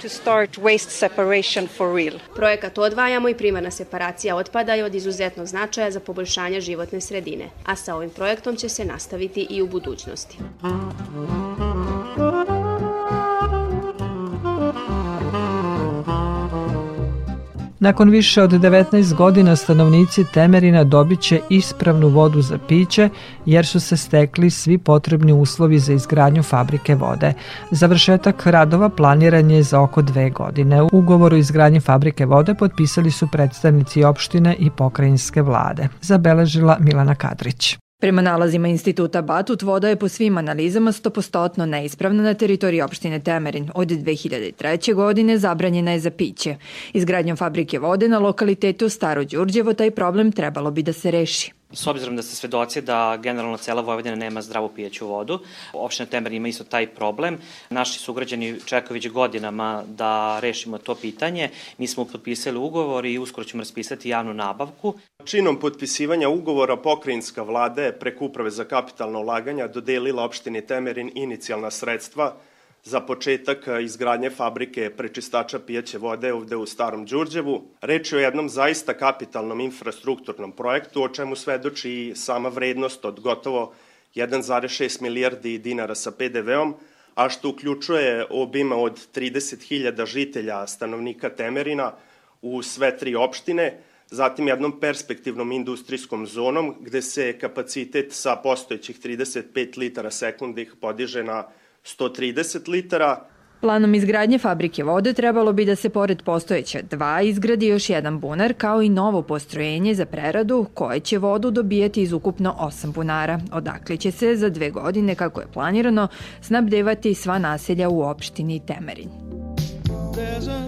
Speaker 7: Projekat Odvajamo i primarna separacija otpada je od izuzetnog značaja za poboljšanje životne sredine, a sa ovim projektom će se nastaviti i u budućnosti.
Speaker 1: Nakon više od 19 godina stanovnici Temerina dobit će ispravnu vodu za piće jer su se stekli svi potrebni uslovi za izgradnju fabrike vode. Završetak radova planiran je za oko dve godine. U ugovoru izgradnje fabrike vode potpisali su predstavnici opštine i pokrajinske vlade. Zabeležila Milana Kadrić.
Speaker 12: Prema nalazima instituta Batut, voda je po svim analizama stopostotno neispravna na teritoriji opštine Temerin. Od 2003. godine zabranjena je za piće. Izgradnjom fabrike vode na lokalitetu Staro Đurđevo taj problem trebalo bi da se reši.
Speaker 13: S obzirom da ste svedoci da generalno cela Vojvodina nema zdravu pijeću vodu, opština Temer ima isto taj problem. Naši sugrađani čekaju već godinama da rešimo to pitanje. Mi smo potpisali ugovor i uskoro ćemo raspisati javnu nabavku.
Speaker 14: Činom potpisivanja ugovora pokrajinska vlada je preko Uprave za kapitalno ulaganja dodelila opštini Temerin inicijalna sredstva za početak izgradnje fabrike prečistača pijaće vode ovde u Starom Đurđevu. Reč je o jednom zaista kapitalnom infrastrukturnom projektu, o čemu svedoči i sama vrednost od gotovo 1,6 milijardi dinara sa PDV-om, a što uključuje obima od 30.000 žitelja stanovnika Temerina u sve tri opštine, zatim jednom perspektivnom industrijskom zonom gde se kapacitet sa postojećih 35 litara sekundih podiže na 130 litara.
Speaker 12: Planom izgradnje fabrike vode trebalo bi da se pored postojeća dva izgradi još jedan bunar kao i novo postrojenje za preradu koje će vodu dobijati iz ukupno osam bunara. Odakle će se za dve godine, kako je planirano, snabdevati sva naselja u opštini Temerin. There's a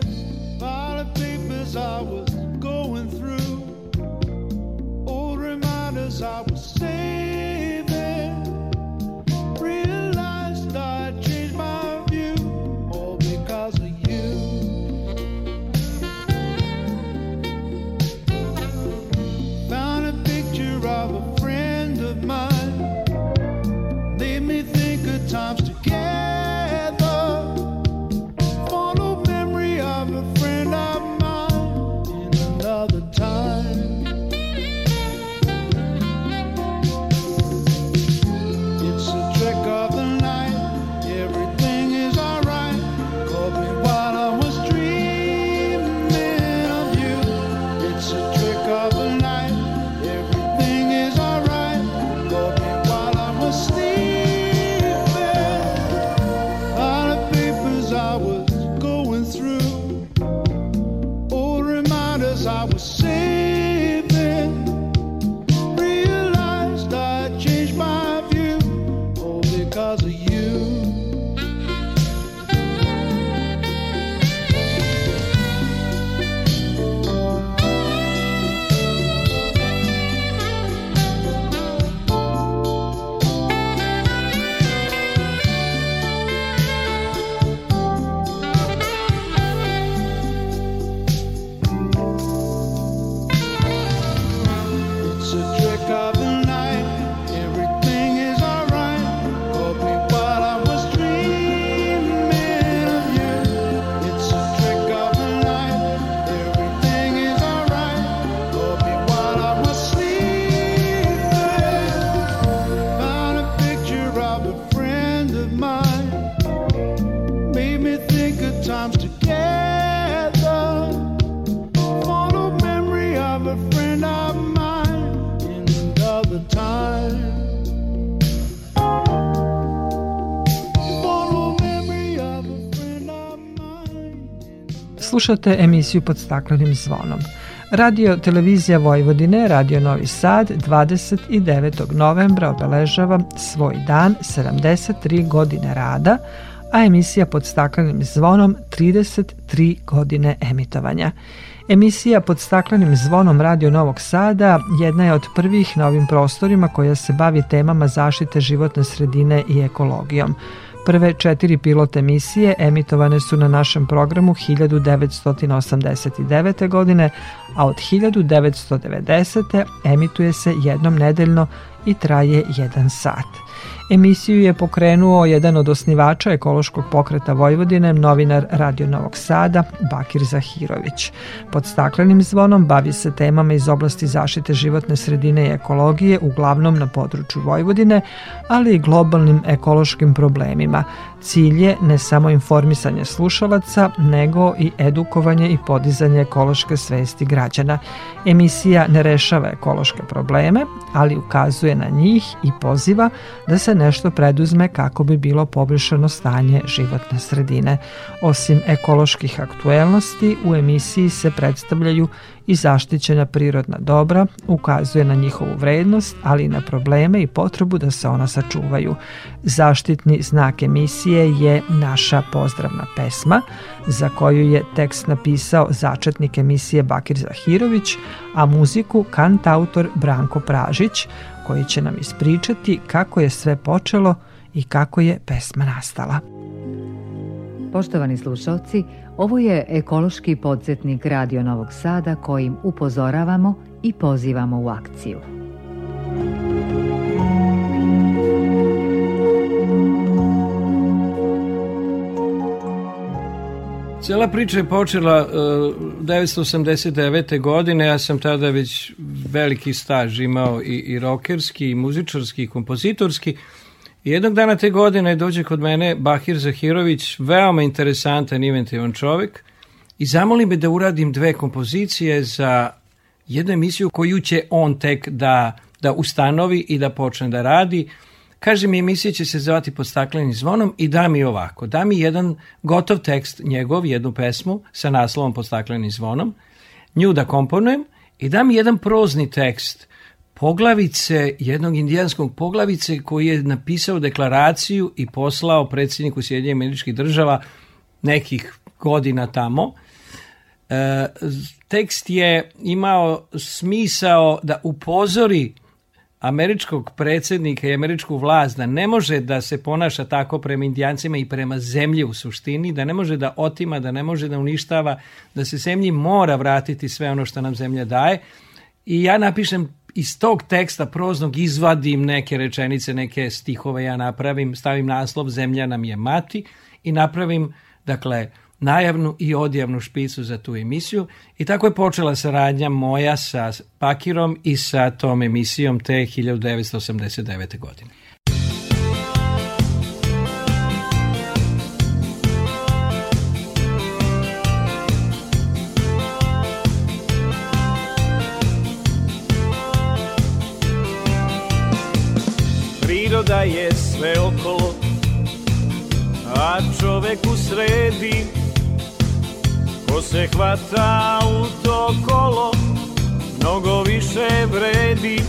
Speaker 12: lot of papers I was going through Old reminders I was saving
Speaker 1: Slušate emisiju pod staklenim zvonom. Radio Televizija Vojvodine, Radio Novi Sad, 29. novembra obeležava svoj dan, 73 godine rada, a emisija pod staklenim zvonom 33 godine emitovanja. Emisija pod staklenim zvonom Radio Novog Sada jedna je od prvih na ovim prostorima koja se bavi temama zaštite životne sredine i ekologijom. Prve četiri pilot emisije emitovane su na našem programu 1989. godine, a od 1990. emituje se jednom nedeljno i traje jedan sat. Emisiju je pokrenuo jedan od osnivača ekološkog pokreta Vojvodine, novinar Radio Novog Sada, Bakir Zahirović. Pod staklenim zvonom bavi se temama iz oblasti zaštite životne sredine i ekologije, uglavnom na području Vojvodine, ali i globalnim ekološkim problemima. Cilj je ne samo informisanje slušalaca, nego i edukovanje i podizanje ekološke svesti građana. Emisija ne rešava ekološke probleme, ali ukazuje na njih i poziva da se nešto preduzme kako bi bilo poboljšano stanje životne sredine. Osim ekoloških aktuelnosti, u emisiji se predstavljaju i zaštićena prirodna dobra, ukazuje na njihovu vrednost, ali i na probleme i potrebu da se ona sačuvaju. Zaštitni znak emisije je naša pozdravna pesma, za koju je tekst napisao začetnik emisije Bakir Zahirović, a muziku kantautor Branko Pražić, koji će nam ispričati kako je sve počelo i kako je pesma nastala.
Speaker 15: Poštovani slušalci, ovo je ekološki podsjetnik Radio Novog Sada kojim upozoravamo i pozivamo u akciju.
Speaker 16: Cijela priča je počela uh, 989. godine, ja sam tada već veliki staž imao i, i rokerski, i muzičarski, i kompozitorski. Jednog dana te godine dođe kod mene Bahir Zahirović, veoma interesantan, inventivan čovek, i zamoli me da uradim dve kompozicije za jednu emisiju koju će on tek da, da ustanovi i da počne da radi. Kaže mi, emisija će se zvati pod staklenim zvonom i da mi ovako. Da mi jedan gotov tekst njegov, jednu pesmu sa naslovom pod staklenim zvonom, nju da komponujem i da mi jedan prozni tekst poglavice, jednog indijanskog poglavice koji je napisao deklaraciju i poslao predsjedniku Sjedinjenih američkih država nekih godina tamo. E, tekst je imao smisao da upozori američkog predsjednika i američku vlast da ne može da se ponaša tako prema indijancima i prema zemlji u suštini, da ne može da otima, da ne može da uništava, da se zemlji mora vratiti sve ono što nam zemlja daje. I ja napišem iz tog teksta proznog izvadim neke rečenice, neke stihove ja napravim, stavim naslov Zemlja nam je mati i napravim, dakle, najavnu i odjavnu špicu za tu emisiju i tako je počela saradnja moja sa Pakirom i sa tom emisijom te 1989. godine.
Speaker 17: Priroda je sve okolo, a čovek u sredi Ko se hvata u to kolo Mnogo više vredi.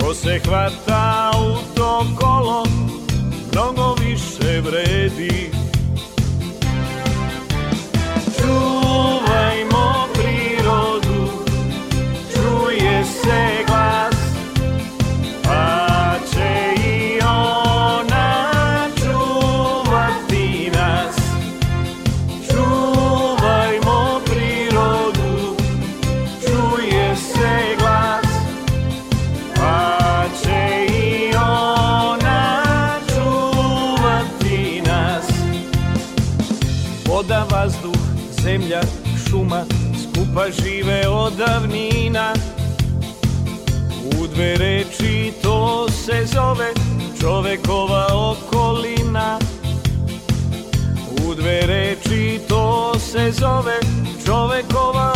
Speaker 17: Ko se hvata u to kolo Mnogo više vredi. Čuvajmo prirodu Čuje se davnina. U dve reči to se zove čovekova okolina. U dve reči to se zove čovekova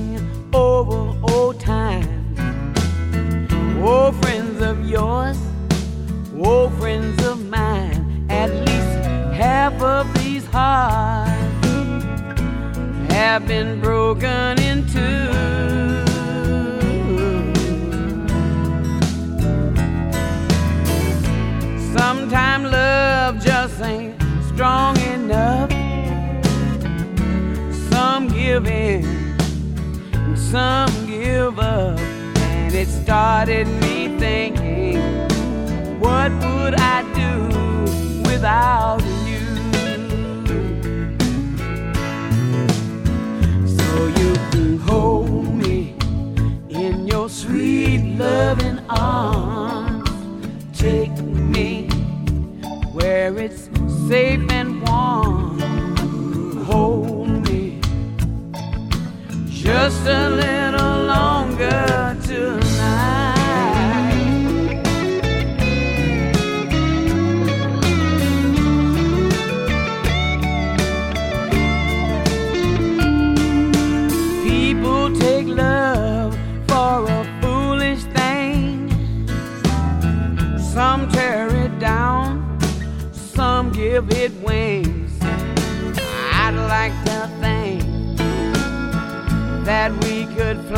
Speaker 18: over old times. Oh, friends of yours, oh, friends of mine. At least half of these hearts have been broken into. Sometimes love just ain't strong enough. Some give in some give up. And it started me thinking, what would I do without you? So you can hold me in your sweet loving arms. Take me where it's safe and just a little longer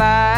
Speaker 18: Bye.